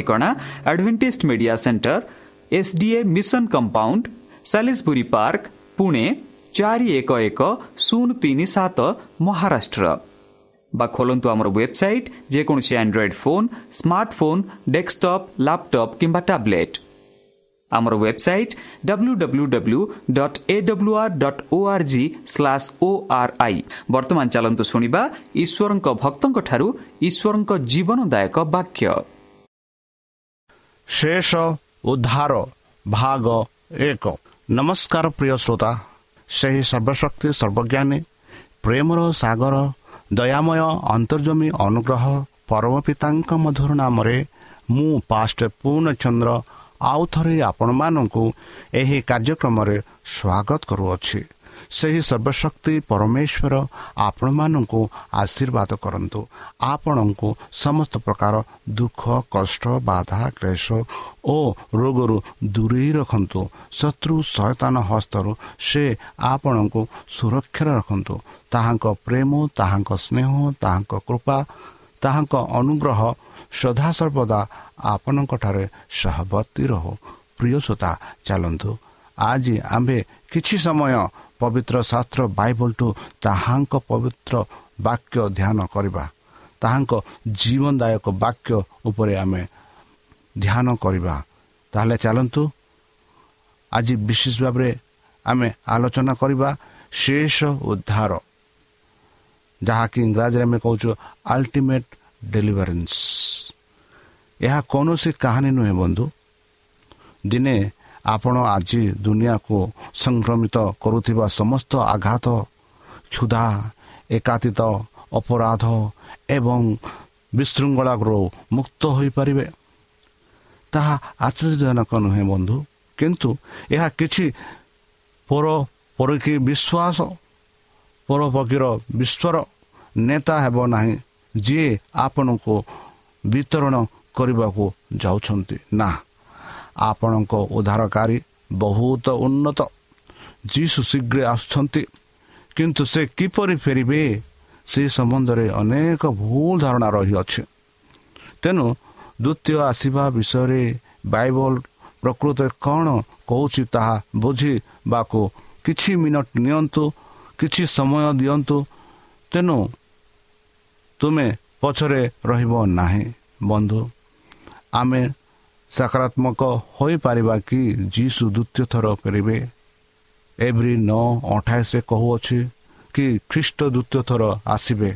ଆମ ଠିକଣା Adventist media centre SDA mission compound Salisbury Park Pune ଚାରି ଏକ ଏକ ଶୂନ ତିନି ସାତ ମହାରାଷ୍ଟ୍ର ବା ଖୋଲନ୍ତୁ ଆମର ୱେବସାଇଟ୍ ଯେକୌଣସି Android phone smartphone desktop laptop କିମ୍ବା ଟ୍ୟାବ୍ଲେଟ୍ ଆମର website W W W dot A W R dot O R G slash O R I ବର୍ତ୍ତମାନ ଚାଲନ୍ତୁ ଶୁଣିବା ଈଶ୍ୱରଙ୍କ ଭକ୍ତଙ୍କଠାରୁ ଈଶ୍ୱରଙ୍କ ଜୀବନଦାୟକ ବାକ୍ୟ ଶେଷ ଉଦ୍ଧାର ଭାଗ ଏକ ନମସ୍କାର ପ୍ରିୟ ଶ୍ରୋତା ସେହି ସର୍ବଶକ୍ତି ସର୍ବଜ୍ଞାନୀ ପ୍ରେମର ସାଗର ଦୟାମୟ ଅନ୍ତର୍ଜମୀ ଅନୁଗ୍ରହ ପରମ ପିତାଙ୍କ ମଧୁର ନାମରେ ମୁଁ ପାଷ୍ଟ ପୂର୍ଣ୍ଣଚନ୍ଦ୍ର ଆଉ ଥରେ ଆପଣମାନଙ୍କୁ ଏହି କାର୍ଯ୍ୟକ୍ରମରେ ସ୍ୱାଗତ କରୁଅଛି. ସେହି ସର୍ବଶକ୍ତି ପରମେଶ୍ୱର ଆପଣମାନଙ୍କୁ ଆଶୀର୍ବାଦ କରନ୍ତୁ। ଆପଣଙ୍କୁ ସମସ୍ତ ପ୍ରକାର ଦୁଃଖ କଷ୍ଟ ବାଧା କ୍ଲେଶ ଓ ରୋଗରୁ ଦୂରେଇ ରଖନ୍ତୁ। ଶତ୍ରୁ ସଚେତନ ହସ୍ତରୁ ସେ ଆପଣଙ୍କୁ ସୁରକ୍ଷାରେ ରଖନ୍ତୁ। ତାହାଙ୍କ ପ୍ରେମ ତାହାଙ୍କ ସ୍ନେହ ତାହାଙ୍କ କୃପା ତାହାଙ୍କ ଅନୁଗ୍ରହ ସଦାସର୍ବଦା ଆପଣଙ୍କଠାରେ ସହବର୍ତ୍ତୀ ରହୁ। ପ୍ରିୟସୋତା ଚାଲନ୍ତୁ ଆଜି ଆମ୍ଭେ କିଛି ସମୟ ପବିତ୍ର ଶାସ୍ତ୍ର ବାଇବଲଠୁ ତାହାଙ୍କ ପବିତ୍ର ବାକ୍ୟ ଧ୍ୟାନ କରିବା ତାହାଙ୍କ ଜୀବନଦାୟକ ବାକ୍ୟ ଉପରେ ଆମେ ଧ୍ୟାନ କରିବା ତାହେଲେ ଚାଲନ୍ତୁ ଆଜି ବିଶେଷ ଭାବରେ ଆମେ ଆଲୋଚନା କରିବା ଶେଷ ଉଦ୍ଧାର ଯାହାକି ଇଂରାଜୀରେ ଆମେ କହୁଛୁ ଆଲ୍ଟିମେଟ୍ ଡେଲିଭରେନ୍ସ ଏହା କୌଣସି କାହାଣୀ ନୁହେଁ ବନ୍ଧୁ। ଦିନେ ଆପଣ ଆଜି ଦୁନିଆକୁ ସଂକ୍ରମିତ କରୁଥିବା ସମସ୍ତ ଆଘାତ କ୍ଷୁଧା ଏକାତିତ ଅପରାଧ ଏବଂ ବିଶୃଙ୍ଖଳାରୁ ମୁକ୍ତ ହୋଇପାରିବେ। ତାହା ଆଶ୍ଚର୍ଯ୍ୟଜନକ ନୁହେଁ ବନ୍ଧୁ କିନ୍ତୁ ଏହା କିଛି ପର ବିଶ୍ୱାସ ପରପକ୍ଷୀର ବିଶ୍ୱର ନେତା ହେବ ନାହିଁ ଯିଏ ଆପଣଙ୍କୁ ବିତରଣ କରିବାକୁ ଯାଉଛନ୍ତି। ନା। ଆପଣଙ୍କ ଉଦ୍ଧାରକାରୀ ବହୁତ ଉନ୍ନତ। ଯୀଶୁ ଶୀଘ୍ର ଆସୁଛନ୍ତି। କିନ୍ତୁ ସେ କିପରି ଫେରିବେ ସେ ସମ୍ବନ୍ଧରେ ଅନେକ ଭୁଲ ଧାରଣା ରହିଅଛି। ତେଣୁ ଦ୍ୱିତୀୟ ଆସିବା ବିଷୟରେ ବାଇବଲ ପ୍ରକୃତରେ କ'ଣ କହୁଛି ତାହା ବୁଝିବାକୁ କିଛି ମିନିଟ୍ ନିଅନ୍ତୁ କିଛି ସମୟ ଦିଅନ୍ତୁ। ତେଣୁ ତୁମେ ପଛରେ ରହିବ ନାହିଁ ବନ୍ଧୁ। ଆମେ ସକାରାତ୍ମକ ହୋଇପାରିବା କି ଯୀଶୁ ଦ୍ୱିତୀୟ ଥର ଫେରିବେ ଏଭ୍ରି ନଅ ଅଠାଇଶରେ କହୁଅଛି କି ଖ୍ରୀଷ୍ଟ ଦ୍ୱିତୀୟ ଥର ଆସିବେ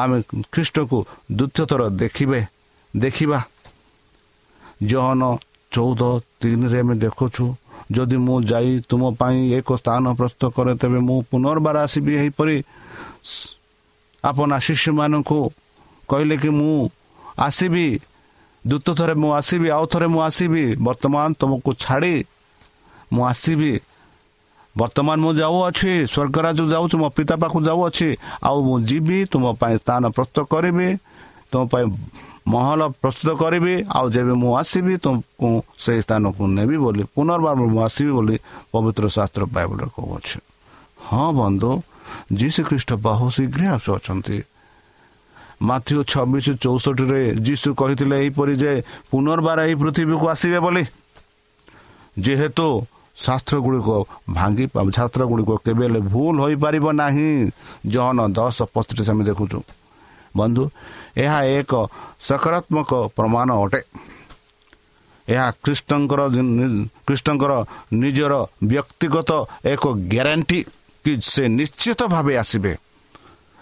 ଆମେ ଖ୍ରୀଷ୍ଟକୁ ଦ୍ୱିତୀୟ ଥର ଦେଖିବେ ଦେଖିବା ଜହନ ଚଉଦ ତିନିରେ ଆମେ ଦେଖୁଛୁ ଯଦି ମୁଁ ଯାଇ ତୁମ ପାଇଁ ଏକ ସ୍ଥାନ ପ୍ରସ୍ତୁତ କରେ ତେବେ ମୁଁ ପୁନର୍ବାର ଆସିବି ଏହିପରି ଆପଣା ଶିଶୁମାନଙ୍କୁ କହିଲେ କି ମୁଁ ଆସିବି। ଦ୍ୱିତୀୟ ଥରେ ମୁଁ ଆସିବି ଆଉ ଥରେ ମୁଁ ଆସିବି ବର୍ତ୍ତମାନ ତୁମକୁ ଛାଡ଼ି ମୁଁ ଆସିବି ବର୍ତ୍ତମାନ ମୁଁ ଯାଉଅଛି ସ୍ୱର୍ଗରାଜ ଯାଉଛି ମୋ ପିତା ପାଖକୁ ଯାଉଅଛି ଆଉ ମୁଁ ଯିବି ତୁମ ପାଇଁ ସ୍ଥାନ ପ୍ରସ୍ତୁତ କରିବି ତୁମ ପାଇଁ ମହଲ ପ୍ରସ୍ତୁତ କରିବି ଆଉ ଯେବେ ମୁଁ ଆସିବି ତୁମକୁ ସେଇ ସ୍ଥାନକୁ ନେବି ବୋଲି ପୁନର୍ବାର ମୁଁ ଆସିବି ବୋଲି ପବିତ୍ର ଶାସ୍ତ୍ର ବାଇବଲରେ କହୁଅଛି। ହଁ ବନ୍ଧୁ ଯୀଶୁ ଖ୍ରୀଷ୍ଟ ବହୁ ଶୀଘ୍ର ଆସୁଅଛନ୍ତି। ମାଥ୍ୟୁ ଛବିଶ ଚଉଷଠିରେ ଯୀଶୁ କହିଥିଲେ ଏହିପରି ଯେ ପୁନର୍ବାର ଏହି ପୃଥିବୀକୁ ଆସିବେ ବୋଲି। ଯେହେତୁ ଶାସ୍ତ୍ର ଗୁଡ଼ିକ ଭାଙ୍ଗି ଶାସ୍ତ୍ର ଗୁଡ଼ିକ କେବେ ହେଲେ ଭୁଲ ହୋଇପାରିବ ନାହିଁ ଜହନ ଦଶ ପଚିଶ ଆମେ ଦେଖୁଛୁ। ବନ୍ଧୁ ଏହା ଏକ ସକାରାତ୍ମକ ପ୍ରମାଣ ଅଟେ। ଏହା ଖ୍ରୀଷ୍ଟଙ୍କର ଖ୍ରୀଷ୍ଟଙ୍କର ନିଜର ବ୍ୟକ୍ତିଗତ ଏକ ଗ୍ୟାରେଣ୍ଟି କି ସେ ନିଶ୍ଚିତ ଭାବେ ଆସିବେ।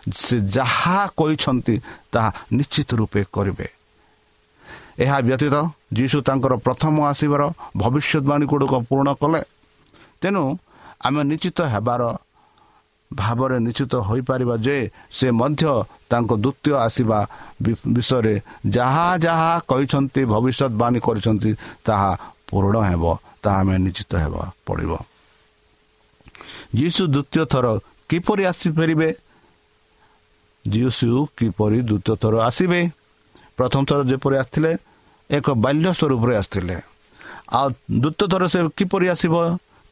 ସେ ଯାହା କହିଛନ୍ତି ତାହା ନିଶ୍ଚିତ ରୂପେ କରିବେ। ଏହା ବ୍ୟତୀତ ଯୀଶୁ ତାଙ୍କର ପ୍ରଥମ ଆସିବାର ଭବିଷ୍ୟତବାଣୀ ଗୁଡ଼ିକ ପୂରଣ କଲେ। ତେଣୁ ଆମେ ନିଶ୍ଚିତ ହେବାର ଭାବରେ ନିଶ୍ଚିତ ହୋଇପାରିବା ଯେ ସେ ମଧ୍ୟ ତାଙ୍କ ଦ୍ୱିତୀୟ ଆସିବା ବିଷୟରେ ଯାହା ଯାହା କହିଛନ୍ତି ଭବିଷ୍ୟତବାଣୀ କରିଛନ୍ତି ତାହା ପୂରଣ ହେବ ତାହା ଆମେ ନିଶ୍ଚିତ ହେବା ପଡ଼ିବ। ଯୀଶୁ ଦ୍ୱିତୀୟ ଥର କିପରି ଆସିପାରିବେ ଯୀଶୁ କିପରି ଦ୍ୱିତୀୟ ଥର ଆସିବେ ପ୍ରଥମ ଥର ଯେପରି ଆସିଥିଲେ ଏକ ବାଲ୍ୟ ସ୍ୱରୂପରେ ଆସିଥିଲେ ଆଉ ଦ୍ୱିତୀୟ ଥର ସେ କିପରି ଆସିବ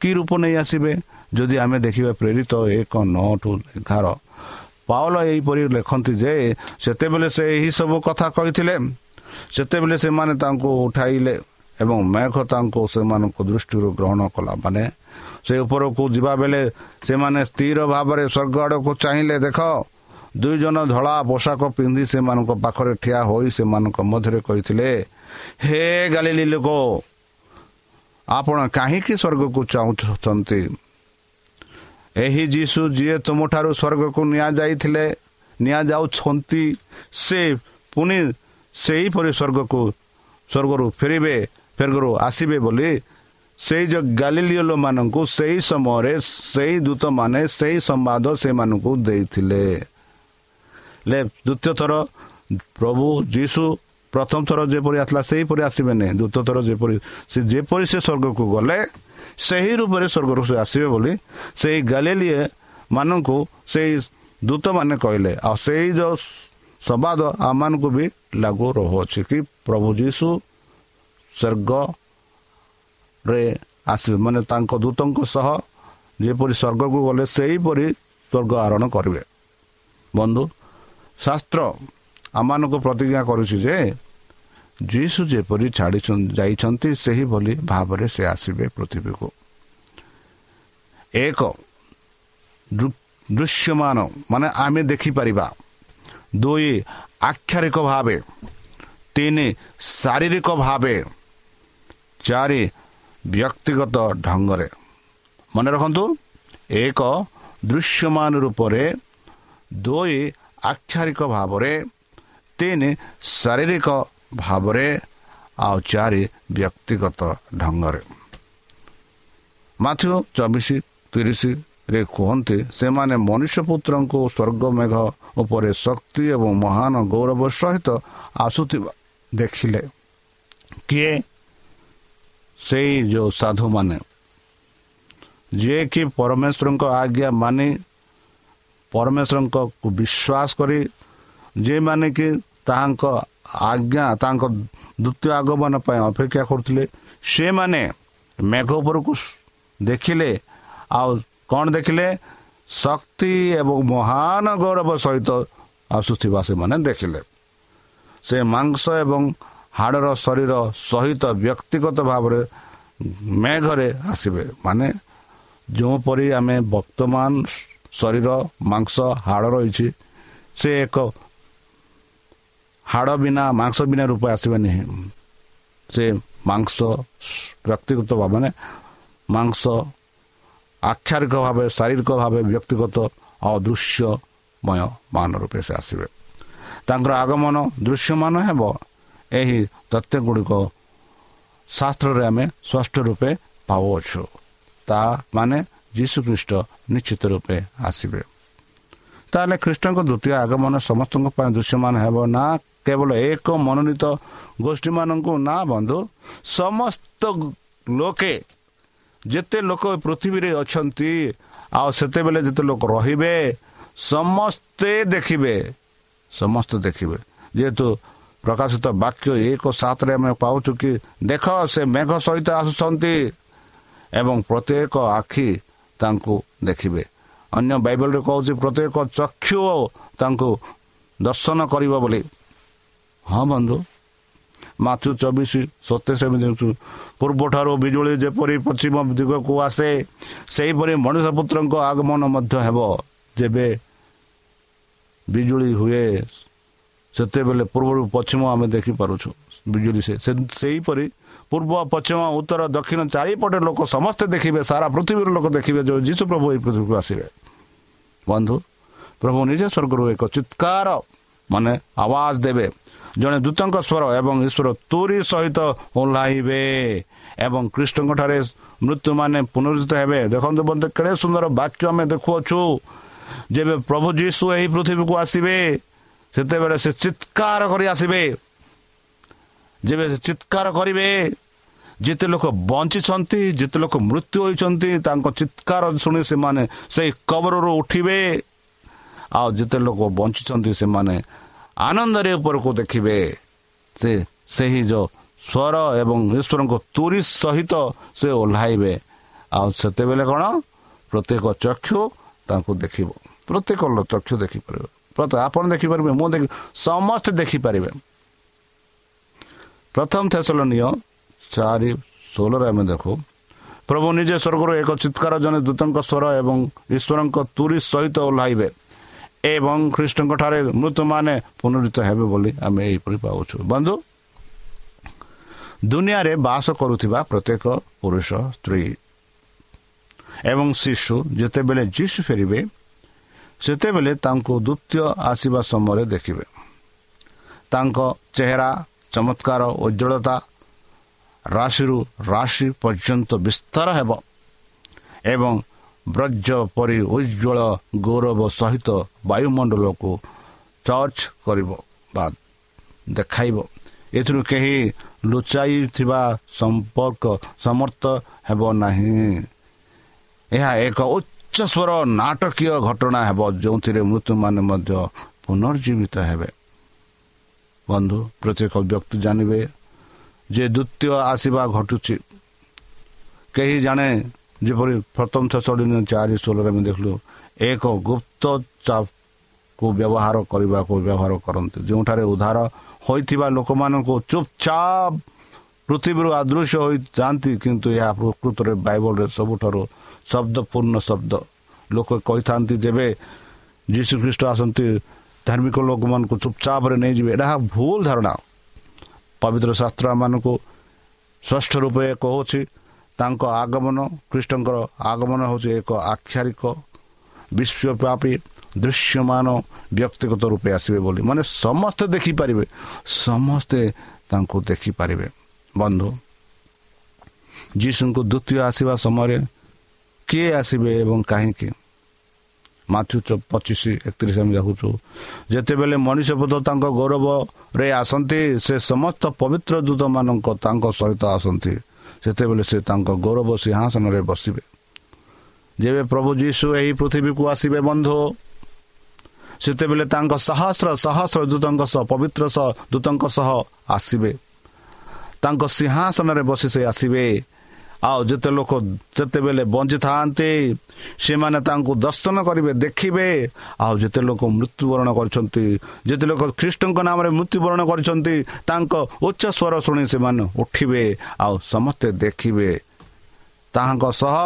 କି ରୂପ ନେଇ ଆସିବେ ଯଦି ଆମେ ଦେଖିବା ପ୍ରେରିତ ଏକ ନଅ ଟୁ ଏଗାର ପାଉଲ ଏହିପରି ଲେଖନ୍ତି ଯେ ସେତେବେଳେ ସେ ଏହିସବୁ କଥା କହିଥିଲେ ସେତେବେଳେ ସେମାନେ ତାଙ୍କୁ ଉଠାଇଲେ ଏବଂ ମେଘ ତାଙ୍କୁ ସେମାନଙ୍କ ଦୃଷ୍ଟିରୁ ଗ୍ରହଣ କଲା। ମାନେ ସେ ଉପରକୁ ଯିବା ବେଳେ ସେମାନେ ସ୍ଥିର ଭାବରେ ସ୍ୱର୍ଗ ଆଡ଼କୁ ଚାହିଁଲେ ଦେଖ ଦୁଇ ଜଣ ଧଳା ପୋଷାକ ପିନ୍ଧି ସେମାନଙ୍କ ପାଖରେ ଠିଆ ହୋଇ ସେମାନଙ୍କ ମଧ୍ୟରେ କହିଥିଲେ ହେ ଗାଲିଲି ଲୋକ ଆପଣ କାହିଁକି ସ୍ୱର୍ଗକୁ ଚାହୁଁଛନ୍ତି? ଏହି ଯୀଶୁ ଯିଏ ତୁମଠାରୁ ସ୍ୱର୍ଗକୁ ନିଆଯାଇଥିଲେ ନିଆଯାଉଛନ୍ତି ସେ ପୁଣି ସେହିପରି ସ୍ୱର୍ଗକୁ ସ୍ୱର୍ଗରୁ ଫେରିବେ ଫେରଗରୁ ଆସିବେ ବୋଲି ସେଇ ଯେଉଁ ଗାଲିଲିଓଲ ମାନଙ୍କୁ ସେହି ସମୟରେ ସେହି ଦୂତମାନେ ସେହି ସମ୍ବାଦ ସେମାନଙ୍କୁ ଦେଇଥିଲେ। ଦ୍ୱିତୀୟ ଥର ପ୍ରଭୁ ଯୀଶୁ ପ୍ରଥମ ଥର ଯେପରି ଆସିଲା ସେହିପରି ଆସିବେନି ଦ୍ୱିତୀୟ ଥର ଯେପରି ସେ ଯେପରି ସେ ସ୍ୱର୍ଗକୁ ଗଲେ ସେହି ରୂପରେ ସ୍ୱର୍ଗରୁ ସେ ଆସିବେ ବୋଲି ସେଇ ଗାଲିଲିଏ ମାନଙ୍କୁ ସେଇ ଦୂତମାନେ କହିଲେ ଆଉ ସେଇ ଯେଉଁ ସମ୍ବାଦ ଆମମାନଙ୍କୁ ବି ଲାଗୁ ରହୁଅଛି କି? ପ୍ରଭୁ ଯୀଶୁ ସ୍ୱର୍ଗରେ ଆସିବେ। ମାନେ ତାଙ୍କ ଦୂତଙ୍କ ସହ ଯେପରି ସ୍ୱର୍ଗକୁ ଗଲେ ସେହିପରି ସ୍ୱର୍ଗ ଆରୋହଣ କରିବେ। ବନ୍ଧୁ ଶାସ୍ତ୍ର ଆମମାନଙ୍କୁ ପ୍ରତିଜ୍ଞା କରୁଛି ଯେ ଯୀଶୁ ଯେପରି ଛାଡ଼ି ଯାଇଛନ୍ତି ସେହିଭଳି ଭାବରେ ସେ ଆସିବେ ପୃଥିବୀକୁ। ଏକ ଦୃଶ୍ୟମାନ ମାନେ ଆମେ ଦେଖିପାରିବା। ଦୁଇ ଆକ୍ଷରିକ ଭାବେ। ତିନି ଶାରୀରିକ ଭାବେ। ଚାରି ବ୍ୟକ୍ତିଗତ ଢଙ୍ଗରେ। ମନେ ରଖନ୍ତୁ ଏକ ଦୃଶ୍ୟମାନ ରୂପରେ ଦୁଇ ଆକ୍ଷରିକ ଭାବରେ ତିନି ଶାରୀରିକ ଭାବରେ ଆଉ ଚାରି ବ୍ୟକ୍ତିଗତ ଢଙ୍ଗରେ। ମାଥ୍ୟୁ ଚବିଶ ତିରିଶରେ କୁହନ୍ତି ସେମାନେ ମନୁଷ୍ୟ ପୁତ୍ରଙ୍କୁ ସ୍ୱର୍ଗ ମେଘ ଉପରେ ଶକ୍ତି ଏବଂ ମହାନ ଗୌରବ ସହିତ ଆସୁଥିବା ଦେଖିଲେ। କିଏ? ସେଇ ଯେଉଁ ସାଧୁମାନେ। ଯିଏକି ପରମେଶ୍ୱରଙ୍କ ଆଜ୍ଞା ମାନି ପରମେଶ୍ୱରଙ୍କ ବିଶ୍ୱାସ କରି ଯେଉଁମାନେ କି ତାହାଙ୍କ ଆଜ୍ଞା ତାଙ୍କ ଦ୍ୱିତୀୟ ଆଗମନ ପାଇଁ ଅପେକ୍ଷା କରୁଥିଲେ ସେମାନେ ମେଘ ଉପରକୁ ଦେଖିଲେ। ଆଉ କ'ଣ ଦେଖିଲେ? ଶକ୍ତି ଏବଂ ମହାନ ଗୌରବ ସହିତ ଆସୁଥିବା ସେମାନେ ଦେଖିଲେ। ସେ ମାଂସ ଏବଂ ହାଡ଼ର ଶରୀର ସହିତ ବ୍ୟକ୍ତିଗତ ଭାବରେ ମେଘରେ ଆସିବେ। ମାନେ ଯେଉଁପରି ଆମେ ବର୍ତ୍ତମାନ ଶରୀର ମାଂସ ହାଡ଼ ରହିଛି ସେ ଏକ ହାଡ଼ ବିନା ମାଂସ ବିନା ରୂପ ଆସିବେ ନାହିଁ ସେ ମାଂସ ବ୍ୟକ୍ତିଗତ ଭାବେ ମାଂସ ଆକ୍ଷାରିକ ଭାବେ ଶାରୀରିକ ଭାବେ ବ୍ୟକ୍ତିଗତ ଅଦୃଶ୍ୟମୟ ମାନ ରୂପେ ସେ ଆସିବେ। ତାଙ୍କର ଆଗମନ ଦୃଶ୍ୟମାନ ହେବ। ଏହି ତଥ୍ୟ ଗୁଡ଼ିକ ଶାସ୍ତ୍ରରେ ଆମେ ସ୍ପଷ୍ଟ ରୂପେ ପାଉଅଛୁ। ତାହା ମାନେ ଯୀଶୁଖ୍ରୀଷ୍ଟ ନିଶ୍ଚିତ ରୂପେ ଆସିବେ। ତାହେଲେ ଖ୍ରୀଷ୍ଟଙ୍କ ଦ୍ୱିତୀୟ ଆଗମନ ସମସ୍ତଙ୍କ ପାଇଁ ଦୃଶ୍ୟମାନ ହେବ ନା କେବଳ ଏକ ମନୋନୀତ ଗୋଷ୍ଠୀମାନଙ୍କୁ? ନା ବନ୍ଧୁ ସମସ୍ତ ଲୋକେ ଯେତେ ଲୋକ ପୃଥିବୀରେ ଅଛନ୍ତି ଆଉ ସେତେବେଳେ ଯେତେ ଲୋକ ରହିବେ ସମସ୍ତେ ଦେଖିବେ ସମସ୍ତେ ଦେଖିବେ। ଯେହେତୁ ପ୍ରକାଶିତ ବାକ୍ୟ ଏକ ସାତରେ ଆମେ ପାଉଛୁ କି ଦେଖ ସେ ମେଘ ସହିତ ଆସୁଛନ୍ତି ଏବଂ ପ୍ରତ୍ୟେକ ଆଖି ତାଙ୍କୁ ଦେଖିବେ। ଅନ୍ୟ ବାଇବଲରେ କହୁଛି ପ୍ରତ୍ୟେକ ଚକ୍ଷୁ ତାଙ୍କୁ ଦର୍ଶନ କରିବ ବୋଲି। ହଁ ବନ୍ଧୁ। ମାତୃ ଚବିଶ ସତେଇଶ ପୂର୍ବଠାରୁ ବିଜୁଳି ଯେପରି ପଶ୍ଚିମ ଦିଗକୁ ଆସେ ସେହିପରି ମଣିଷ ପୁତ୍ରଙ୍କ ଆଗମନ ମଧ୍ୟ ହେବ। ଯେବେ ବିଜୁଳି ହୁଏ ସେତେବେଳେ ପୂର୍ବରୁ ପଶ୍ଚିମ ଆମେ ଦେଖିପାରୁଛୁ ବିଜୁଳି ସେ ସେହିପରି ପୂର୍ବ ପଶ୍ଚିମ ଉତ୍ତର ଦକ୍ଷିଣ ଚାରିପଟେ ଲୋକ ସମସ୍ତେ ଦେଖିବେ ସାରା ପୃଥିବୀର ଲୋକ ଦେଖିବେ ଯେଉଁ ଯୀଶୁ ପ୍ରଭୁ ଏହି ପୃଥିବୀକୁ ଆସିବେ। ବନ୍ଧୁ ପ୍ରଭୁ ନିଜେ ସ୍ୱର୍ଗରୁ ଏକ ଚିତ୍କାର ମାନେ ଆବାଜ ଦେବେ। ଜଣେ ଦୂତଙ୍କ ସ୍ୱର ଏବଂ ଈଶ୍ୱର ତୁରି ସହିତ ଓହ୍ଲାଇବେ ଏବଂ କୃଷ୍ଣଙ୍କ ଠାରେ ମୃତ୍ୟୁମାନେ ପୁନରୁଦ୍ଧିତ ହେବେ। ଦେଖନ୍ତୁ ବନ୍ଧୁ କେଡ଼େ ସୁନ୍ଦର ବାକ୍ୟ ଆମେ ଦେଖୁଅଛୁ। ଯେବେ ପ୍ରଭୁ ଯୀଶୁ ଏହି ପୃଥିବୀକୁ ଆସିବେ ସେତେବେଳେ ସେ ଚିତ୍କାର କରି ଆସିବେ। ଯେବେ ଚିତ୍କାର କରିବେ ଯେତେ ଲୋକ ବଞ୍ଚିଛନ୍ତି ଯେତେ ଲୋକ ମୃତ୍ୟୁ ହୋଇଛନ୍ତି ତାଙ୍କ ଚିତ୍କାର ଶୁଣି ସେମାନେ ସେଇ କବରରୁ ଉଠିବେ। ଆଉ ଯେତେ ଲୋକ ବଞ୍ଚିଛନ୍ତି ସେମାନେ ଆନନ୍ଦରେ ଉପରକୁ ଦେଖିବେ। ସେ ସେହି ଯେଉଁ ସ୍ୱର ଏବଂ ଈଶ୍ୱରଙ୍କ ତୁରି ସହିତ ସେ ଓହ୍ଲାଇବେ। ଆଉ ସେତେବେଳେ କ'ଣ? ପ୍ରତ୍ୟେକ ଚକ୍ଷୁ ତାଙ୍କୁ ଦେଖିବ। ପ୍ରତ୍ୟେକ ଚକ୍ଷୁ ଦେଖିପାରିବ। ଆପଣ ଦେଖିପାରିବେ ମୁଁ ଦେଖି ସମସ୍ତେ ଦେଖିପାରିବେ। ପ୍ରଥମ ଥେସଲ ନିଅ ଚାରି ଷୋହଳରେ ଆମେ ଦେଖୁ। ପ୍ରଭୁ ନିଜେ ସ୍ୱର୍ଗରୁ ଏକ ଚିତ୍କାର ଜଣେ ଦୂତଙ୍କ ସ୍ୱର ଏବଂ ଈଶ୍ୱରଙ୍କ ତୁରି ସହିତ ଓହ୍ଲାଇବେ ଏବଂ ଖ୍ରୀଷ୍ଟଙ୍କ ଠାରେ ମୃତ୍ୟୁମାନେ ପୁନରୁତ ହେବେ ବୋଲି ଆମେ ଏହିପରି ପାଉଛୁ। ବନ୍ଧୁ ଦୁନିଆରେ ବାସ କରୁଥିବା ପ୍ରତ୍ୟେକ ପୁରୁଷ ସ୍ତ୍ରୀ ଏବଂ ଶିଶୁ ଯେତେବେଳେ ଯୀଶୁ ଫେରିବେ ସେତେବେଳେ ତାଙ୍କୁ ଦ୍ୱିତୀୟ ଆସିବା ସମୟରେ ଦେଖିବେ। ତାଙ୍କ ଚେହେରା ଚମତ୍କାର ଉଜ୍ଜଳତା ରାଶିରୁ ରାଶି ପର୍ଯ୍ୟନ୍ତ ବିସ୍ତାର ହେବ ଏବଂ ବ୍ରଜ ପରି ଉଜ୍ଜଳ ଗୌରବ ସହିତ ବାୟୁମଣ୍ଡଳକୁ ଚର୍ଚ୍ଚ କରିବ ବା ଦେଖାଇବ। ଏଥିରୁ କେହି ଲୁଚାଇଥିବା ସମ୍ପର୍କ ସମର୍ଥ ହେବ ନାହିଁ। ଏହା ଏକ ଉଚ୍ଚ ସ୍ୱର ନାଟକୀୟ ଘଟଣା ହେବ ଯେଉଁଥିରେ ମୃତ୍ୟୁମାନେ ମଧ୍ୟ ପୁନର୍ଜୀବିତ ହେବେ। ବନ୍ଧୁ ପ୍ରତ୍ୟେକ ବ୍ୟକ୍ତି ଜାଣିବେ ଯେ ଦ୍ୱିତୀୟ ଆସିବା ଘଟୁଛି କେହି ଜାଣେ ଯେପରି ପ୍ରଥମ ଥେଷଡ଼ିନ ଚାରି ଷୋହଳରେ ଆମେ ଦେଖିଲୁ ଏକ ଗୁପ୍ତ ଚାପକୁ ବ୍ୟବହାର କରିବାକୁ ବ୍ୟବହାର କରନ୍ତି ଯେଉଁଠାରେ ଉଦ୍ଧାର ହୋଇଥିବା ଲୋକମାନଙ୍କୁ ଚୁପଚାପ ପୃଥିବୀରୁ ଆଦୃଶ୍ୟ ହୋଇଯାଆନ୍ତି କିନ୍ତୁ ଏହା ପ୍ରକୃତରେ ବାଇବଲରେ ସବୁଠାରୁ ଶବ୍ଦପୂର୍ଣ୍ଣ ଶବ୍ଦ। ଲୋକ କହିଥାନ୍ତି ଯେବେ ଯୀଶୁଖ୍ରୀଷ୍ଟ ଆସନ୍ତି ଧାର୍ମିକ ଲୋକମାନଙ୍କୁ ଚୁପଚାପରେ ନେଇଯିବେ ଏହା ଭୁଲ ଧାରଣା। ପବିତ୍ର ଶାସ୍ତ୍ରମାନଙ୍କୁ ସ୍ପଷ୍ଟ ରୂପେ କହୁଛି ତାଙ୍କ ଆଗମନ ଖ୍ରୀଷ୍ଟଙ୍କର ଆଗମନ ହେଉଛି ଏକ ଆକ୍ଷାରିକ ବିଶ୍ୱବ୍ୟାପୀ ଦୃଶ୍ୟମାନ ବ୍ୟକ୍ତିଗତ ରୂପେ ଆସିବେ ବୋଲି। ମାନେ ସମସ୍ତେ ଦେଖିପାରିବେ ସମସ୍ତେ ତାଙ୍କୁ ଦେଖିପାରିବେ। ବନ୍ଧୁ ଯୀଶୁଙ୍କୁ ଦ୍ୱିତୀୟ ଆସିବା ସମୟରେ କିଏ ଆସିବେ ଏବଂ କାହିଁକି? ମାଥୁ ପଚିଶ ଏକତିରିଶ ଆମେ ଦେଖୁଛୁ ଯେତେବେଳେ ମଣିଷ ବୋଧ ତାଙ୍କ ଗୌରବରେ ଆସନ୍ତି ସେ ସମସ୍ତ ପବିତ୍ର ଦୂତମାନଙ୍କ ତାଙ୍କ ସହିତ ଆସନ୍ତି। ସେତେବେଳେ ସେ ତାଙ୍କ ଗୌରବ ସିଂହାସନରେ ବସିବେ। ଯେବେ ପ୍ରଭୁ ଯୀଶୁ ଏହି ପୃଥିବୀକୁ ଆସିବେ ବନ୍ଧୁ ସେତେବେଳେ ତାଙ୍କ ସହସ୍ର ସହସ୍ର ଦୂତଙ୍କ ସହ ପବିତ୍ର ସହ ଦୂତଙ୍କ ସହ ଆସିବେ। ତାଙ୍କ ସିଂହାସନରେ ବସି ସେ ଆସିବେ। ଆଉ ଯେତେ ଲୋକ ଯେତେବେଳେ ବଞ୍ଚିଥାନ୍ତି ସେମାନେ ତାଙ୍କୁ ଦର୍ଶନ କରିବେ ଦେଖିବେ। ଆଉ ଯେତେ ଲୋକ ମୃତ୍ୟୁବରଣ କରିଛନ୍ତି ଯେତେ ଲୋକ ଖ୍ରୀଷ୍ଟଙ୍କ ନାମରେ ମୃତ୍ୟୁବରଣ କରିଛନ୍ତି ତାଙ୍କ ଉଚ୍ଚ ସ୍ୱର ଶୁଣି ସେମାନେ ଉଠିବେ ଆଉ ସମସ୍ତେ ଦେଖିବେ। ତାହାଙ୍କ ସହ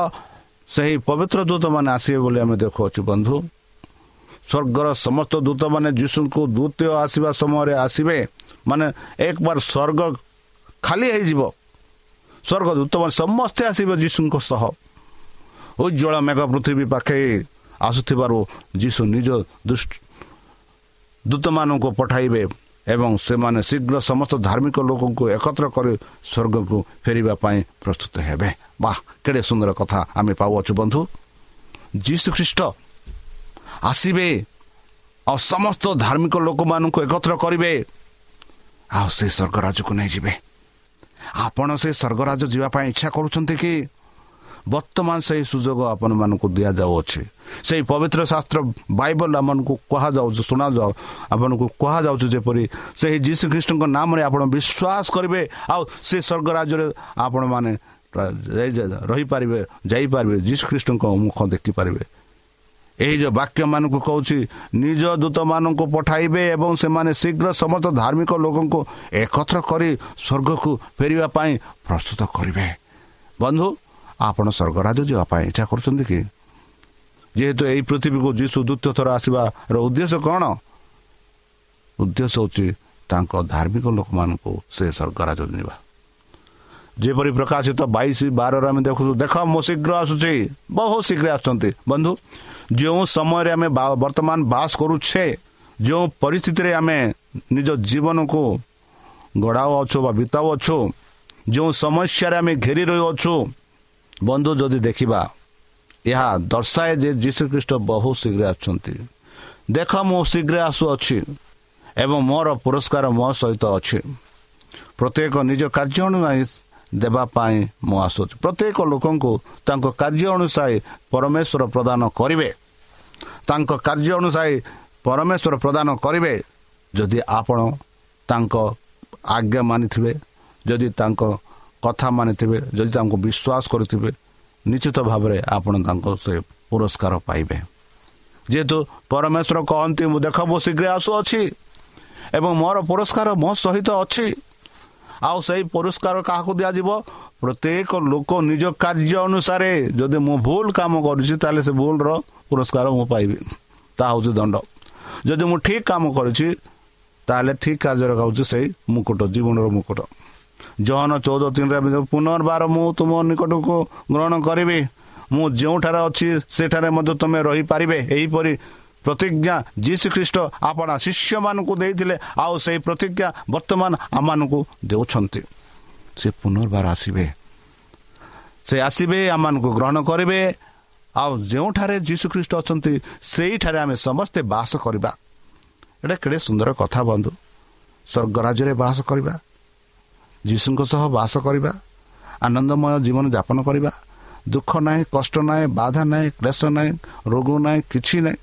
ସେହି ପବିତ୍ର ଦୂତମାନେ ଆସିବେ ବୋଲି ଆମେ ଦେଖୁଅଛୁ ବନ୍ଧୁ। ସ୍ୱର୍ଗର ସମସ୍ତ ଦୂତମାନେ ଯୀଶୁଙ୍କୁ ଦ୍ୱିତୀୟ ଆସିବା ସମୟରେ ଆସିବେ। ମାନେ ଏକବାର ସ୍ୱର୍ଗ ଖାଲି ହେଇଯିବ। ସ୍ୱର୍ଗଦୂତମାନେ ସମସ୍ତେ ଆସିବେ ଯୀଶୁଙ୍କ ସହ। ଉଜ୍ଜଳ ମେଘ ପୃଥିବୀ ପାଖେ ଆସୁଥିବାରୁ ଯୀଶୁ ନିଜ ଦୂତମାନଙ୍କୁ ପଠାଇବେ ଏବଂ ସେମାନେ ଶୀଘ୍ର ସମସ୍ତ ଧାର୍ମିକ ଲୋକଙ୍କୁ ଏକତ୍ର କରି ସ୍ୱର୍ଗକୁ ଫେରିବା ପାଇଁ ପ୍ରସ୍ତୁତ ହେବେ। ବା କେଡ଼େ ସୁନ୍ଦର କଥା ଆମେ ପାଉଅଛୁ ବନ୍ଧୁ। ଯୀଶୁ ଖ୍ରୀଷ୍ଟ ଆସିବେ ଆଉ ସମସ୍ତ ଧାର୍ମିକ ଲୋକମାନଙ୍କୁ ଏକତ୍ର କରିବେ ଆଉ ସେ ସ୍ୱର୍ଗରାଜକୁ ନେଇଯିବେ। ଆପଣ ସେ ସ୍ୱର୍ଗରାଜ ଯିବା ପାଇଁ ଇଚ୍ଛା କରୁଛନ୍ତି କି? ବର୍ତ୍ତମାନ ସେହି ସୁଯୋଗ ଆପଣମାନଙ୍କୁ ଦିଆଯାଉଅଛି। ସେହି ପବିତ୍ର ଶାସ୍ତ୍ର ବାଇବଲ ଆମମାନଙ୍କୁ କୁହାଯାଉଛି ଶୁଣାଯାଉ ଆପଣଙ୍କୁ କୁହାଯାଉଛି ଯେପରି ସେହି ଯୀଶୁ ଖ୍ରୀଷ୍ଟଙ୍କ ନାମରେ ଆପଣ ବିଶ୍ୱାସ କରିବେ ଆଉ ସେ ସ୍ୱର୍ଗରାଜ୍ୟରେ ଆପଣମାନେ ରହିପାରିବେ ଯାଇପାରିବେ ଯୀଶୁ ଖ୍ରୀଷ୍ଟଙ୍କ ମୁଖ ଦେଖିପାରିବେ। ଏହି ଯେଉଁ ବାକ୍ୟମାନଙ୍କୁ କହୁଛି ନିଜ ଦୂତମାନଙ୍କୁ ପଠାଇବେ ଏବଂ ସେମାନେ ଶୀଘ୍ର ସମସ୍ତ ଧାର୍ମିକ ଲୋକଙ୍କୁ ଏକତ୍ର କରି ସ୍ୱର୍ଗକୁ ଫେରିବା ପାଇଁ ପ୍ରସ୍ତୁତ କରିବେ। ବନ୍ଧୁ ଆପଣ ସ୍ୱର୍ଗରାଜ ଯିବା ପାଇଁ ଇଚ୍ଛା କରୁଛନ୍ତି କି? ଯେହେତୁ ଏହି ପୃଥିବୀକୁ ଯୀଶୁ ଦ୍ୱିତୀୟ ଥର ଆସିବାର ଉଦ୍ଦେଶ୍ୟ କ'ଣ? ଉଦ୍ଦେଶ୍ୟ ହେଉଛି ତାଙ୍କ ଧାର୍ମିକ ଲୋକମାନଙ୍କୁ ସେ ସ୍ୱର୍ଗରାଜ ନେବା ଯେପରି ପ୍ରକାଶିତ ବାଇଶ ବାରରେ ଆମେ ଦେଖୁଛୁ ଦେଖ ମୁଁ ଶୀଘ୍ର ଆସୁଛି। ବହୁତ ଶୀଘ୍ର ଆସୁଛନ୍ତି। ବନ୍ଧୁ ଯେଉଁ ସମୟରେ ଆମେ ବର୍ତ୍ତମାନ ବାସ କରୁଛେ ଯେଉଁ ପରିସ୍ଥିତିରେ ଆମେ ନିଜ ଜୀବନକୁ ଗଢ଼ାଉଅଛୁ ବା ବିତାଉଅଛୁ ଯେଉଁ ସମସ୍ୟାରେ ଆମେ ଘେରି ରହିଅଛୁ ବନ୍ଧୁ ଯଦି ଦେଖିବା ଏହା ଦର୍ଶାଏ ଯେ ଯୀଶୁଖ୍ରୀଷ୍ଟ ବହୁ ଶୀଘ୍ର ଆସୁଛନ୍ତି। ଦେଖ ମୁଁ ଶୀଘ୍ର ଆସୁଅଛି ଏବଂ ମୋର ପୁରସ୍କାର ମୋ ସହିତ ଅଛି। ପ୍ରତ୍ୟେକ ନିଜ କାର୍ଯ୍ୟ ଅନୁଯାୟୀ ଦେବା ପାଇଁ ମୁଁ ଆସୁଛି। ପ୍ରତ୍ୟେକ ଲୋକଙ୍କୁ ତାଙ୍କ କାର୍ଯ୍ୟ ଅନୁସାରେ ପରମେଶ୍ୱର ପ୍ରଦାନ କରିବେ। ତାଙ୍କ କାର୍ଯ୍ୟ ଅନୁସାରେ ପରମେଶ୍ୱର ପ୍ରଦାନ କରିବେ। ଯଦି ଆପଣ ତାଙ୍କ ଆଜ୍ଞା ମାନିଥିବେ ଯଦି ତାଙ୍କ କଥା ମାନିଥିବେ ଯଦି ତାଙ୍କୁ ବିଶ୍ୱାସ କରିଥିବେ ନିଶ୍ଚିତ ଭାବରେ ଆପଣ ତାଙ୍କ ସେ ପୁରସ୍କାର ପାଇବେ। ଯେହେତୁ ପରମେଶ୍ୱର କହନ୍ତି ମୁଁ ଦେଖ ମୁଁ ଶୀଘ୍ର ଆସୁଅଛି ଏବଂ ମୋର ପୁରସ୍କାର ମୋ ସହିତ ଅଛି। ଆଉ ସେଇ ପୁରସ୍କାର କାହାକୁ ଦିଆଯିବ? ପ୍ରତ୍ୟେକ ଲୋକ ନିଜ କାର୍ଯ୍ୟ ଅନୁସାରେ ଯଦି ମୁଁ ଭୁଲ କାମ କରୁଛି ତାହେଲେ ସେ ଭୁଲର ପୁରସ୍କାର ମୁଁ ପାଇବି। ତାହା ହେଉଛି ଦଣ୍ଡ। ଯଦି ମୁଁ ଠିକ୍ କାମ କରୁଛି ତାହେଲେ ଠିକ୍ କାର୍ଯ୍ୟରେ ହେଉଛି ସେଇ ମୁକୁଟ ଜୀବନର ମୁକୁଟ। ଜହନ ଚଉଦ ତିନିରେ ପୁନର୍ବାର ମୁଁ ତୁମ ନିକଟକୁ ଗ୍ରହଣ କରିବି ମୁଁ ଯେଉଁଠାରେ ଅଛି ସେଠାରେ ମଧ୍ୟ ତୁମେ ରହିପାରିବେ। ଏହିପରି ପ୍ରତିଜ୍ଞା ଯୀଶୁ ଖ୍ରୀଷ୍ଟ ଆପଣା ଶିଷ୍ୟମାନଙ୍କୁ ଦେଇଥିଲେ ଆଉ ସେହି ପ୍ରତିଜ୍ଞା ବର୍ତ୍ତମାନ ଆମମାନଙ୍କୁ ଦେଉଛନ୍ତି। ସେ ପୁନର୍ବାର ଆସିବେ। ସେ ଆସିବେ ଆମମାନଙ୍କୁ ଗ୍ରହଣ କରିବେ ଆଉ ଯେଉଁଠାରେ ଯୀଶୁ ଖ୍ରୀଷ୍ଟ ଅଛନ୍ତି ସେଇଠାରେ ଆମେ ସମସ୍ତେ ବାସ କରିବା। ଏଇଟା କେଡ଼େ ସୁନ୍ଦର କଥା ବନ୍ଧୁ। ସ୍ୱର୍ଗ ରାଜ୍ୟରେ ବାସ କରିବା ଯୀଶୁଙ୍କ ସହ ବାସ କରିବା ଆନନ୍ଦମୟ ଜୀବନ ଯାପନ କରିବା। ଦୁଃଖ ନାହିଁ କଷ୍ଟ ନାହିଁ ବାଧା ନାହିଁ କ୍ଲେଶ ନାହିଁ ରୋଗ ନାହିଁ କିଛି ନାହିଁ।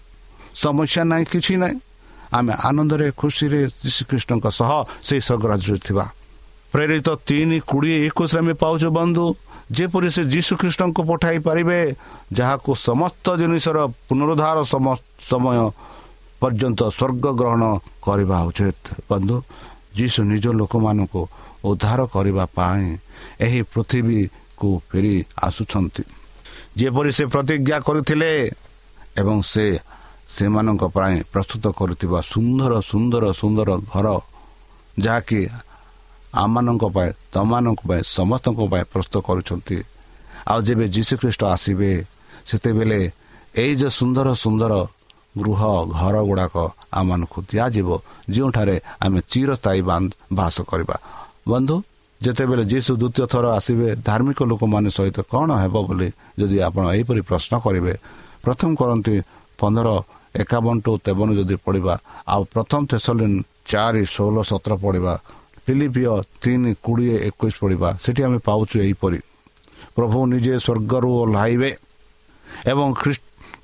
ସମସ୍ୟା ନାହିଁ କିଛି ନାହିଁ। ଆମେ ଆନନ୍ଦରେ ଖୁସିରେ ଯୀଶୁଖ୍ରୀଷ୍ଟଙ୍କ ସହ ସେହି ସ୍ୱର୍ଗରାଜ୍ୟରେ ଥିବା। ପ୍ରେରିତ ତିନି କୋଡ଼ିଏ ଏକୋଇଶରେ ଆମେ ପାଉଛୁ ବନ୍ଧୁ ଯେପରି ସେ ଯୀଶୁଖ୍ରୀଷ୍ଟଙ୍କୁ ପଠାଇ ପାରିବେ ଯାହାକୁ ସମସ୍ତ ଜିନିଷର ପୁନରୁଦ୍ଧାର ସମୟ ପର୍ଯ୍ୟନ୍ତ ସ୍ୱର୍ଗ ଗ୍ରହଣ କରିବା ଉଚିତ। ବନ୍ଧୁ ଯୀଶୁ ନିଜ ଲୋକମାନଙ୍କୁ ଉଦ୍ଧାର କରିବା ପାଇଁ ଏହି ପୃଥିବୀକୁ ଫେରି ଆସୁଛନ୍ତି। ଯେପରି ସେ ପ୍ରତିଜ୍ଞା କରିଥିଲେ ଏବଂ ସେ ସେମାନଙ୍କ ପାଇଁ ପ୍ରସ୍ତୁତ କରୁଥିବା ସୁନ୍ଦର ସୁନ୍ଦର ସୁନ୍ଦର ଘର ଯାହାକି ଆମମାନଙ୍କ ପାଇଁ ତମମାନଙ୍କ ପାଇଁ ସମସ୍ତଙ୍କ ପାଇଁ ପ୍ରସ୍ତୁତ କରୁଛନ୍ତି। ଆଉ ଯେବେ ଯୀଶୁଖ୍ରୀଷ୍ଟ ଆସିବେ ସେତେବେଳେ ଏଇ ଯେଉଁ ସୁନ୍ଦର ସୁନ୍ଦର ଗୃହ ଘର ଗୁଡ଼ାକ ଆମମାନଙ୍କୁ ଦିଆଯିବ ଯେଉଁଠାରେ ଆମେ ଚିରସ୍ଥାୟୀ ବାସ କରିବା। ବନ୍ଧୁ ଯେତେବେଳେ ଯୀଶୁ ଦ୍ୱିତୀୟ ଥର ଆସିବେ ଧାର୍ମିକ ଲୋକମାନେ ସହିତ କ'ଣ ହେବ ବୋଲି ଯଦି ଆପଣ ଏହିପରି ପ୍ରଶ୍ନ କରିବେ? ପ୍ରଥମ କରନ୍ତି ପନ୍ଦର ଏକାବନ ଟୁ ତେବନ ଯଦି ପଢ଼ିବା ଆଉ ପ୍ରଥମ ତେସଲିନ୍ ଚାରି ଷୋହଳ ସତର ପଢ଼ିବା ଫିଲିପିଓ ତିନି କୋଡ଼ିଏ ଏକୋଇଶ ପଢ଼ିବା ସେଠି ଆମେ ପାଉଛୁ ଏହିପରି। ପ୍ରଭୁ ନିଜେ ସ୍ୱର୍ଗରୁ ଓହ୍ଲାଇବେ ଏବଂ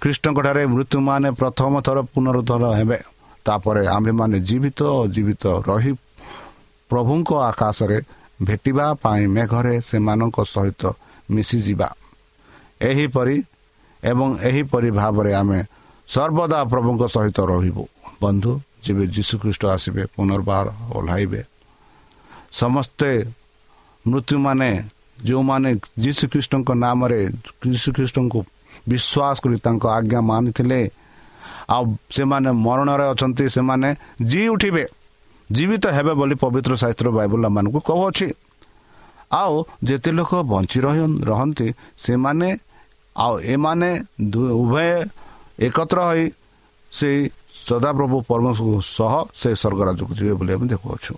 ଖ୍ରୀଷ୍ଟଙ୍କଠାରେ ମୃତ୍ୟୁମାନେ ପ୍ରଥମ ଥର ପୁନରୁଦ୍ଧାର ହେବେ। ତାପରେ ଆମ୍ଭେମାନେ ଜୀବିତ ଜୀବିତ ରହି ପ୍ରଭୁଙ୍କ ଆକାଶରେ ଭେଟିବା ପାଇଁ ମେଘରେ ସେମାନଙ୍କ ସହିତ ମିଶିଯିବା। ଏହିପରି ଏବଂ ଏହିପରି ଭାବରେ ଆମେ ସର୍ବଦା ପ୍ରଭୁଙ୍କ ସହିତ ରହିବୁ। ବନ୍ଧୁ ଯେବେ ଯୀଶୁଖ୍ରୀଷ୍ଟ ଆସିବେ ପୁନର୍ବାର ଓହ୍ଲାଇବେ। ସମସ୍ତେ ମୃତ୍ୟୁମାନେ ଯେଉଁମାନେ ଯୀଶୁଖ୍ରୀଷ୍ଟଙ୍କ ନାମରେ ଯୀଶୁଖ୍ରୀଷ୍ଟଙ୍କୁ ବିଶ୍ୱାସ କରି ତାଙ୍କ ଆଜ୍ଞା ମାନିଥିଲେ ଆଉ ସେମାନେ ମରଣରେ ଅଛନ୍ତି ସେମାନେ ଜି ଉଠିବେ ଜୀବିତ ହେବେ ବୋଲି ପବିତ୍ର ଶାସ୍ତ୍ର ବାଇବଲ ମାନଙ୍କୁ କହୁଅଛି। ଆଉ ଯେତେ ଲୋକ ବଞ୍ଚି ରହନ୍ତି ସେମାନେ ଆଉ ଏମାନେ ଉଭୟ ଏକତ୍ର ହୋଇ ସେଇ ସଦାପ୍ରଭୁ ପରମେଶ୍ୱରଙ୍କ ସହ ସେ ସ୍ୱର୍ଗରାଜକୁ ଯିବେ ବୋଲି ଆମେ ଦେଖୁଅଛୁ।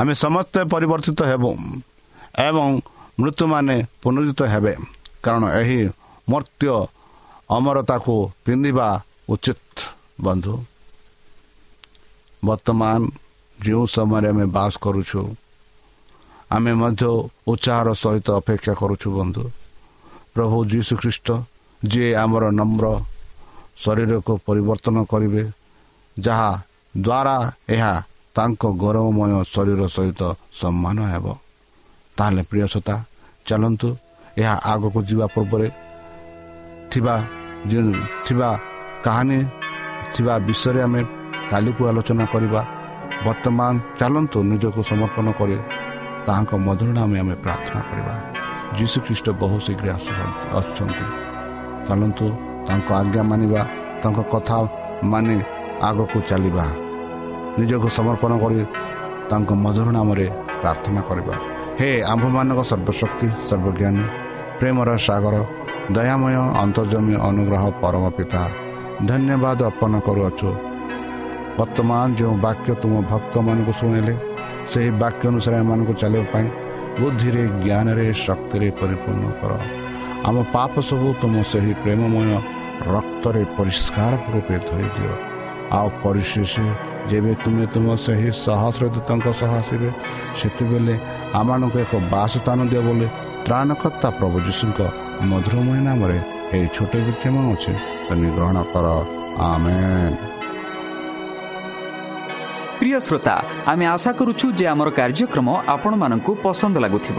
ଆମେ ସମସ୍ତେ ପରିବର୍ତ୍ତିତ ହେବୁ ଏବଂ ମୃତ୍ୟୁମାନେ ପୁନରୁଦ୍ଧିତ ହେବେ। କାରଣ ଏହି ମର୍ତ୍ତ୍ୟ ଅମରତାକୁ ପିନ୍ଧିବା ଉଚିତ ବନ୍ଧୁ। ବର୍ତ୍ତମାନ ଯେଉଁ ସମୟରେ ଆମେ ବାସ କରୁଛୁ ଆମେ ମଧ୍ୟ ଉତ୍ସାହର ସହିତ ଅପେକ୍ଷା କରୁଛୁ ବନ୍ଧୁ। ପ୍ରଭୁ ଯୀଶୁଖ୍ରୀଷ୍ଟ ଯିଏ ଆମର ନମ୍ର ଶରୀରକୁ ପରିବର୍ତ୍ତନ କରିବେ ଯାହା ଦ୍ୱାରା ଏହା ତାଙ୍କ ଗୌରବମୟ ଶରୀର ସହିତ ସମ୍ମାନ ହେବ। ତାହେଲେ ପ୍ରିୟସତା ଚାଲନ୍ତୁ ଏହା ଆଗକୁ ଯିବା ପୂର୍ବରେ ଥିବା ଥିବା କାହାଣୀ ଥିବା ବିଷୟରେ ଆମେ କାଲିକୁ ଆଲୋଚନା କରିବା। ବର୍ତ୍ତମାନ ଚାଲନ୍ତୁ ନିଜକୁ ସମର୍ପଣ କରି ତାହାଙ୍କ ମଧୁର ନାମେ ଆମେ ପ୍ରାର୍ଥନା କରିବା। ଯୀଶୁଖ୍ରୀଷ୍ଟ ବହୁ ଶୀଘ୍ର ଆସୁଛନ୍ତି। ଚାଲନ୍ତୁ ତାଙ୍କ ଆଜ୍ଞା ମାନିବା ତାଙ୍କ କଥା ମାନି ଆଗକୁ ଚାଲିବା। ନିଜକୁ ସମର୍ପଣ କରି ତାଙ୍କ ମଧୁର ନାମରେ ପ୍ରାର୍ଥନା କରିବା। ହେ ଆମ୍ଭମାନଙ୍କ ସର୍ବଶକ୍ତି ସର୍ବଜ୍ଞାନୀ ପ୍ରେମର ସାଗର ଦୟାମୟ ଅନ୍ତର୍ଜମୀ ଅନୁଗ୍ରହ ପରମ ପିତା ଧନ୍ୟବାଦ ଅର୍ପଣ କରୁଅଛୁ। ବର୍ତ୍ତମାନ ଯେଉଁ ବାକ୍ୟ ତୁମ ଭକ୍ତମାନଙ୍କୁ ଶୁଣିଲେ ସେହି ବାକ୍ୟ ଅନୁସାରେ ଏମାନଙ୍କୁ ଚାଲିବା ପାଇଁ ବୁଦ୍ଧିରେ ଜ୍ଞାନରେ ଶକ୍ତିରେ ପରିପୂର୍ଣ୍ଣ କର। ଆମ ପାପ ସବୁ ତୁମ ସେହି ପ୍ରେମମୟ ରକ୍ତରେ ପରିଷ୍କାର ରୂପେ ଧୋଇଦିଅ ଆଉ ପରିଶେଷ ଯେବେ ତୁମେ ତୁମ ସେହି ସହସ୍ରଦୂତଙ୍କ ସହ ଆସିବେ ସେତେବେଳେ ଆମମାନଙ୍କୁ ଏକ ବାସସ୍ଥାନ ଦିଅ ବୋଲି ତ୍ରାଣକର୍ତ୍ତା ପ୍ରଭୁ ଯୀଶୁଙ୍କ ମଧୁରମୟ ନାମରେ ଏହି ଛୋଟ ବିକ୍ଷମ ଅଛି ତୁମେ ଗ୍ରହଣ କର। ଆମେ ପ୍ରିୟ ଶ୍ରୋତା ଆମେ ଆଶା କରୁଛୁ ଯେ ଆମର କାର୍ଯ୍ୟକ୍ରମ ଆପଣମାନଙ୍କୁ ପସନ୍ଦ ଲାଗୁଥିବ।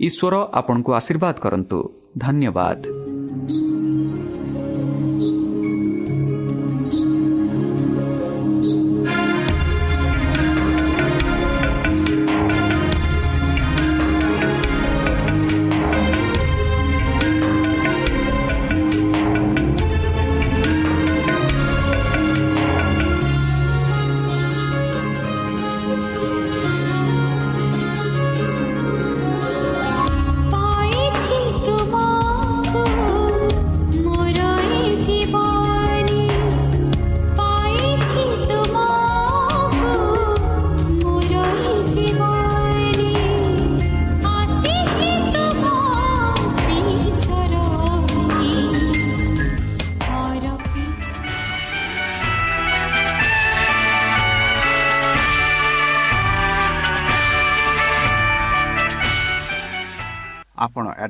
ଈଶ୍ୱର ଆପଣଙ୍କୁ ଆଶୀର୍ବାଦ କରନ୍ତୁ। ଧନ୍ୟବାଦ।